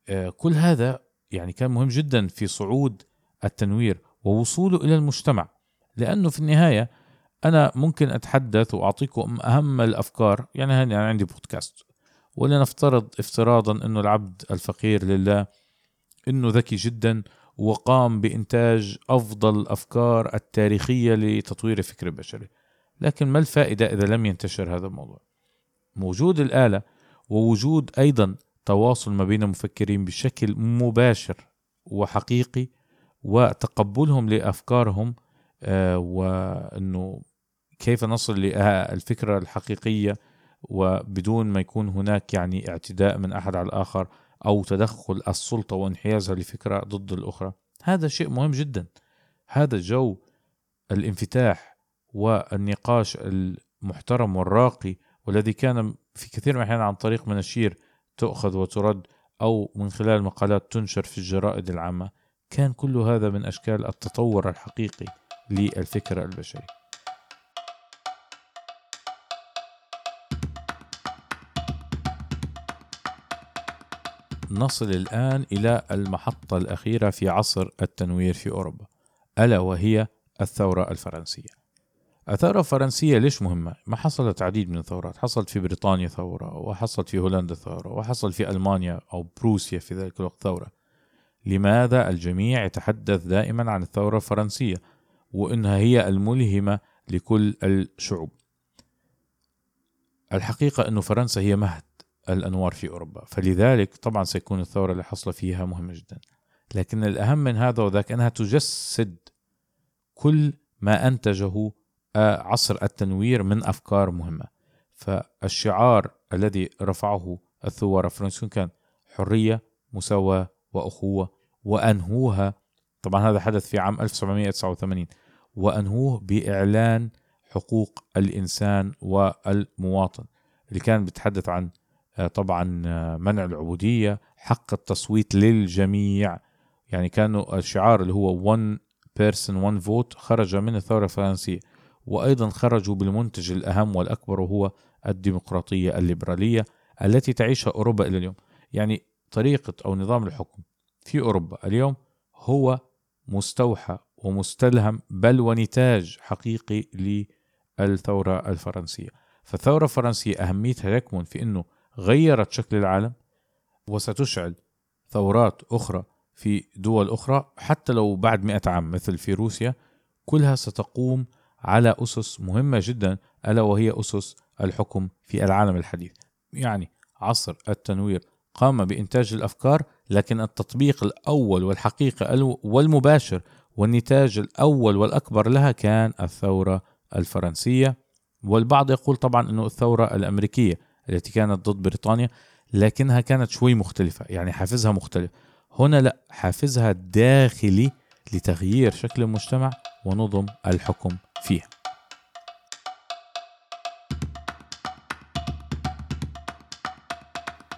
آه، كل هذا يعني كان مهم جدا في صعود التنوير ووصوله إلى المجتمع. لأنه في النهاية أنا ممكن أتحدث وأعطيكم أهم الأفكار يعني أنا عندي بودكاست. ولنفترض افتراضا أنه العبد الفقير لله أنه ذكي جدا وقام بإنتاج أفضل الأفكار التاريخية لتطوير الفكر البشري لكن ما الفائدة إذا لم ينتشر هذا الموضوع؟ وجود الآلة ووجود أيضا تواصل ما بين المفكرين بشكل مباشر وحقيقي وتقبلهم لأفكارهم آه، وأنه كيف نصل للفكرة الحقيقية وبدون ما يكون هناك يعني اعتداء من أحد على الآخر أو تدخل السلطة وانحيازها لفكرة ضد الأخرى. هذا شيء مهم جدا. هذا جو الانفتاح والنقاش المحترم والراقي والذي كان في كثير من الأحيان عن طريق مناشير تؤخذ وترد أو من خلال مقالات تنشر في الجرائد العامة. كان كل هذا من أشكال التطور الحقيقي للفكر البشري. نصل الآن إلى المحطة الأخيرة في عصر التنوير في أوروبا ألا وهي الثورة الفرنسية. الثورة الفرنسية ليش مهمة؟ ما حصلت عديد من الثورات حصلت في بريطانيا ثورة وحصلت في هولندا ثورة وحصل في ألمانيا أو بروسيا في ذلك الوقت ثورة. لماذا الجميع يتحدث دائما عن الثورة الفرنسية وإنها هي الملهمة لكل الشعوب؟ الحقيقة أن فرنسا هي مهد الأنوار في أوروبا فلذلك طبعا سيكون الثورة اللي حصل فيها مهمة جدا. لكن الأهم من هذا وذاك أنها تجسد كل ما أنتجه عصر التنوير من أفكار مهمة. فالشعار الذي رفعه الثوار الفرنسيون كان حرية مساواة وأخوة وأنهوها. طبعا هذا حدث في عام 1789 وأنهوه بإعلان حقوق الإنسان والمواطن اللي كان بيتحدث عن آه، طبعا آه، منع العبودية حق التصويت للجميع. يعني كانوا الشعار اللي هو one person one vote خرج من الثورة الفرنسية. وأيضا خرجوا بالمنتج الأهم والأكبر وهو الديمقراطية الليبرالية التي تعيشها أوروبا إلى اليوم. يعني طريقة أو نظام الحكم في أوروبا اليوم هو مستوحى ومستلهم بل ونتاج حقيقي للثورة الفرنسية. فالثورة الفرنسية أهميتها يكمن في أنه غيرت شكل العالم وستشعل ثورات أخرى في دول أخرى حتى لو بعد مئة عام مثل في روسيا كلها ستقوم على أسس مهمة جدا ألا وهي أسس الحكم في العالم الحديث. يعني عصر التنوير قام بإنتاج الأفكار لكن التطبيق الأول والحقيقة والمباشر والنتاج الأول والأكبر لها كان الثورة الفرنسية. والبعض يقول طبعا أنه الثورة الأمريكية التي كانت ضد بريطانيا لكنها كانت شوي مختلفة يعني حافزها مختلف. هنا لا حافزها داخلي لتغيير شكل المجتمع ونظم الحكم فيه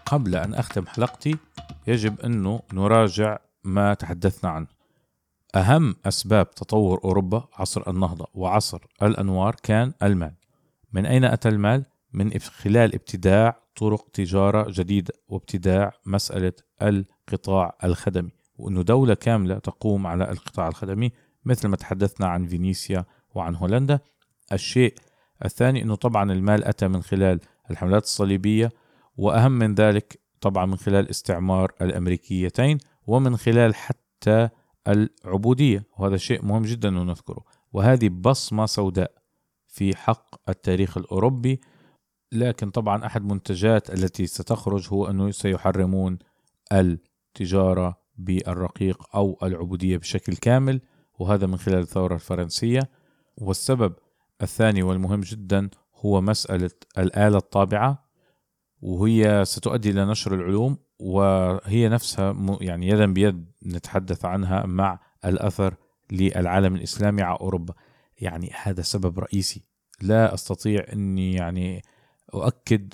قبل أن أختم حلقتي يجب أنه نراجع ما تحدثنا عنه. أهم أسباب تطور أوروبا عصر النهضة وعصر الأنوار كان المال. من أين أتى المال؟ من خلال ابتداع طرق تجارة جديدة وابتداع مسألة القطاع الخدمي. وأنه دولة كاملة تقوم على القطاع الخدمي مثل ما تحدثنا عن فينيسيا وعن هولندا. الشيء الثاني أنه طبعا المال أتى من خلال الحملات الصليبية وأهم من ذلك طبعا من خلال استعمار الأمريكيتين ومن خلال حتى العبودية وهذا شيء مهم جدا أن نذكره. وهذه بصمة سوداء في حق التاريخ الأوروبي لكن طبعا أحد منتجات التي ستخرج هو أنه سيحرمون التجارة بالرقيق أو العبودية بشكل كامل وهذا من خلال الثورة الفرنسية. والسبب الثاني والمهم جدا هو مسألة الآلة الطابعة. وهي ستؤدي إلى نشر العلوم وهي نفسها يعني يدا بيد نتحدث عنها مع الأثر للعالم الإسلامي على أوروبا. يعني هذا سبب رئيسي. لا أستطيع إني يعني أؤكد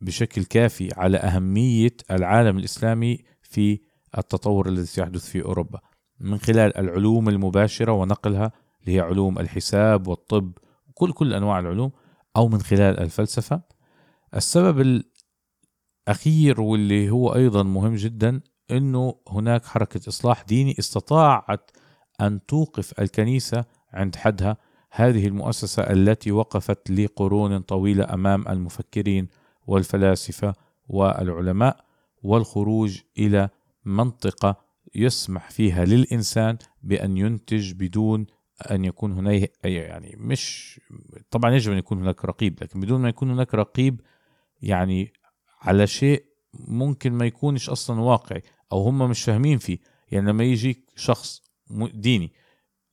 بشكل كافي على أهمية العالم الإسلامي في التطور الذي سيحدث في أوروبا. من خلال العلوم المباشرة ونقلها اللي هي علوم الحساب والطب وكل كل أنواع العلوم أو من خلال الفلسفة السبب الأخير واللي هو أيضا مهم جدا إنه هناك حركة إصلاح ديني استطاعت أن توقف الكنيسة عند حدها. هذه المؤسسة التي وقفت لقرون طويلة أمام المفكرين والفلاسفة والعلماء والخروج إلى منطقة يسمح فيها للإنسان بأن ينتج بدون أن يكون هناك يعني مش طبعا يجب أن يكون هناك رقيب لكن بدون ما يكون هناك رقيب يعني على شيء ممكن ما يكونش أصلا واقعي أو هم مش فاهمين فيه. يعني لما يجيك شخص ديني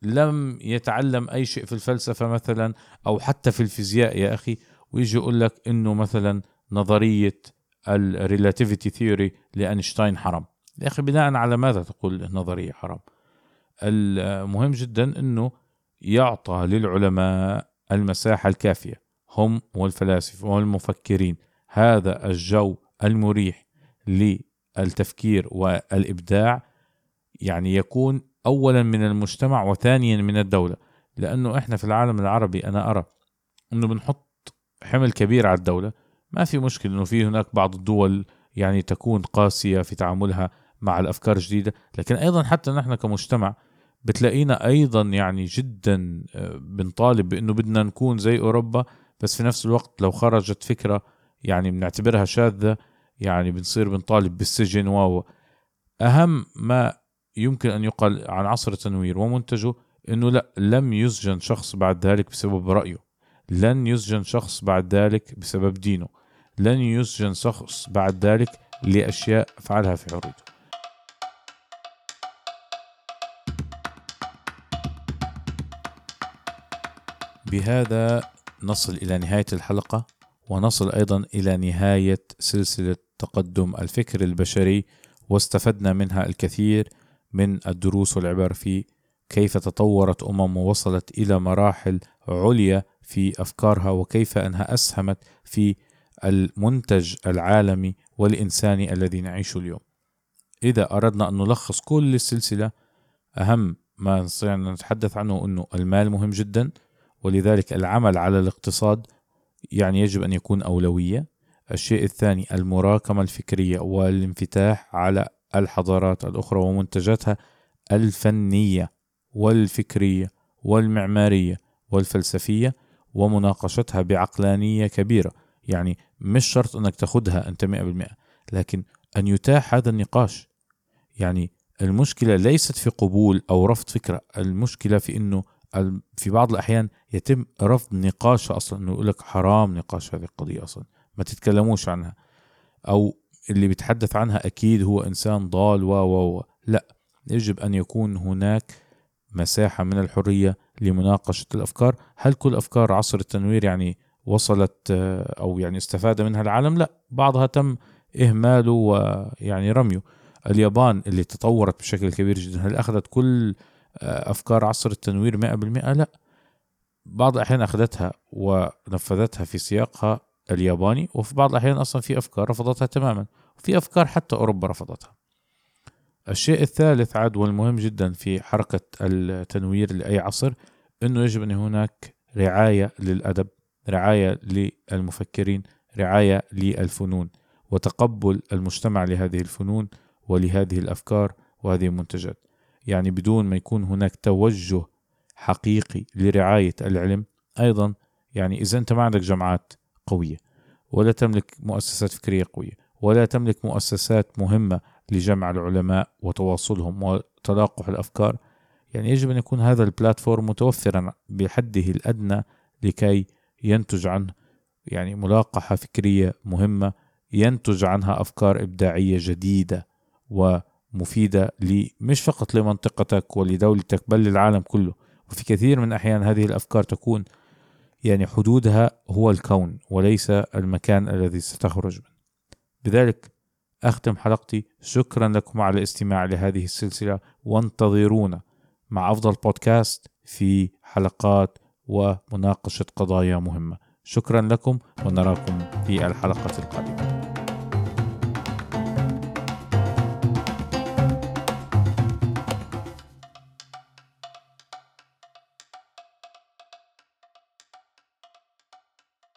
لم يتعلم أي شيء في الفلسفة مثلا أو حتى في الفيزياء يا أخي ويجي يقول لك إنه مثلا نظرية ال relativity theory لأينشتاين حرام. يا أخي بناء على ماذا تقول النظرية حرام؟ المهم جدا إنه يعطى للعلماء المساحة الكافية. هم والفلاسفة والمفكرين. هذا الجو المريح للتفكير والإبداع يعني يكون اولا من المجتمع وثانيا من الدولة. لأنه إحنا في العالم العربي أنا أرى إنه بنحط حمل كبير على الدولة. ما في مشكلة إنه في هناك بعض الدول يعني تكون قاسية في تعاملها مع الأفكار الجديدة. لكن أيضا حتى نحن كمجتمع بتلاقينا أيضا يعني جدا آه، بنطالب بإنه بدنا نكون زي أوروبا بس في نفس الوقت لو خرجت فكرة يعني بنعتبرها شاذة يعني بنصير بنطالب بالسجن و أهم ما يمكن أن يقال عن عصر التنوير ومنتجه إنه لا لم يسجن شخص بعد ذلك بسبب رأيه. لن يسجن شخص بعد ذلك بسبب دينه. لن يسجن شخص بعد ذلك لأشياء فعلها في عروضه. بهذا نصل إلى نهاية الحلقة. ونصل أيضا إلى نهاية سلسلة تقدم الفكر البشري واستفدنا منها الكثير من الدروس والعبر في كيف تطورت أمم ووصلت إلى مراحل عليا في أفكارها وكيف أنها أسهمت في المنتج العالمي والإنساني الذي نعيشه اليوم. إذا أردنا أن نلخص كل السلسلة أهم ما نستطيع أن نتحدث عنه أنه المال مهم جدا ولذلك العمل على الاقتصاد يعني يجب أن يكون أولوية. الشيء الثاني المراكمة الفكرية والانفتاح على الحضارات الأخرى ومنتجاتها الفنية والفكرية والمعمارية والفلسفية ومناقشتها بعقلانية كبيرة يعني مش شرط أنك تاخدها أنت 100% لكن أن يتاح هذا النقاش يعني المشكلة ليست في قبول أو رفض فكرة المشكلة في إنه في بعض الأحيان يتم رفض نقاشها أصلا إنه يقول لك حرام نقاش هذه القضية أصلا ما تتكلموش عنها. أو اللي بيتحدث عنها أكيد هو إنسان ضال و و لا. يجب أن يكون هناك مساحة من الحرية لمناقشة الأفكار. هل كل أفكار عصر التنوير يعني وصلت أو يعني استفاد منها العالم؟ لا. بعضها تم إهماله ويعني رميه. اليابان اللي تطورت بشكل كبير جدا هل أخذت كل أفكار عصر التنوير 100% لا. بعض الأحيان أخذتها ونفذتها في سياقها الياباني وفي بعض الأحيان أصلا في أفكار رفضتها تماما وفي أفكار حتى أوروبا رفضتها. الشيء الثالث عاد والمهم جدا في حركة التنوير لأي عصر أنه يجب أن هناك رعاية للأدب رعاية للمفكرين رعاية للفنون وتقبل المجتمع لهذه الفنون ولهذه الأفكار وهذه المنتجات. يعني بدون ما يكون هناك توجه حقيقي لرعاية العلم أيضا يعني إذا أنت ما عندك جامعات قوية ولا تملك مؤسسات فكرية قوية ولا تملك مؤسسات مهمة لجمع العلماء وتواصلهم وتلاقح الأفكار يعني يجب أن يكون هذا البلاتفورم متوفرا بحده الأدنى لكي ينتج عنه يعني ملاقحة فكرية مهمة ينتج عنها أفكار إبداعية جديدة ومفيدة مش فقط لمنطقتك ولدولتك بل للعالم كله. وفي كثير من الأحيان هذه الأفكار تكون يعني حدودها هو الكون وليس المكان الذي ستخرج منه. بذلك أختم حلقتي. شكرا لكم على الاستماع لهذه السلسلة. وانتظرونا مع أفضل بودكاست في حلقات ومناقشة قضايا مهمة. شكرا لكم ونراكم في الحلقة القادمة.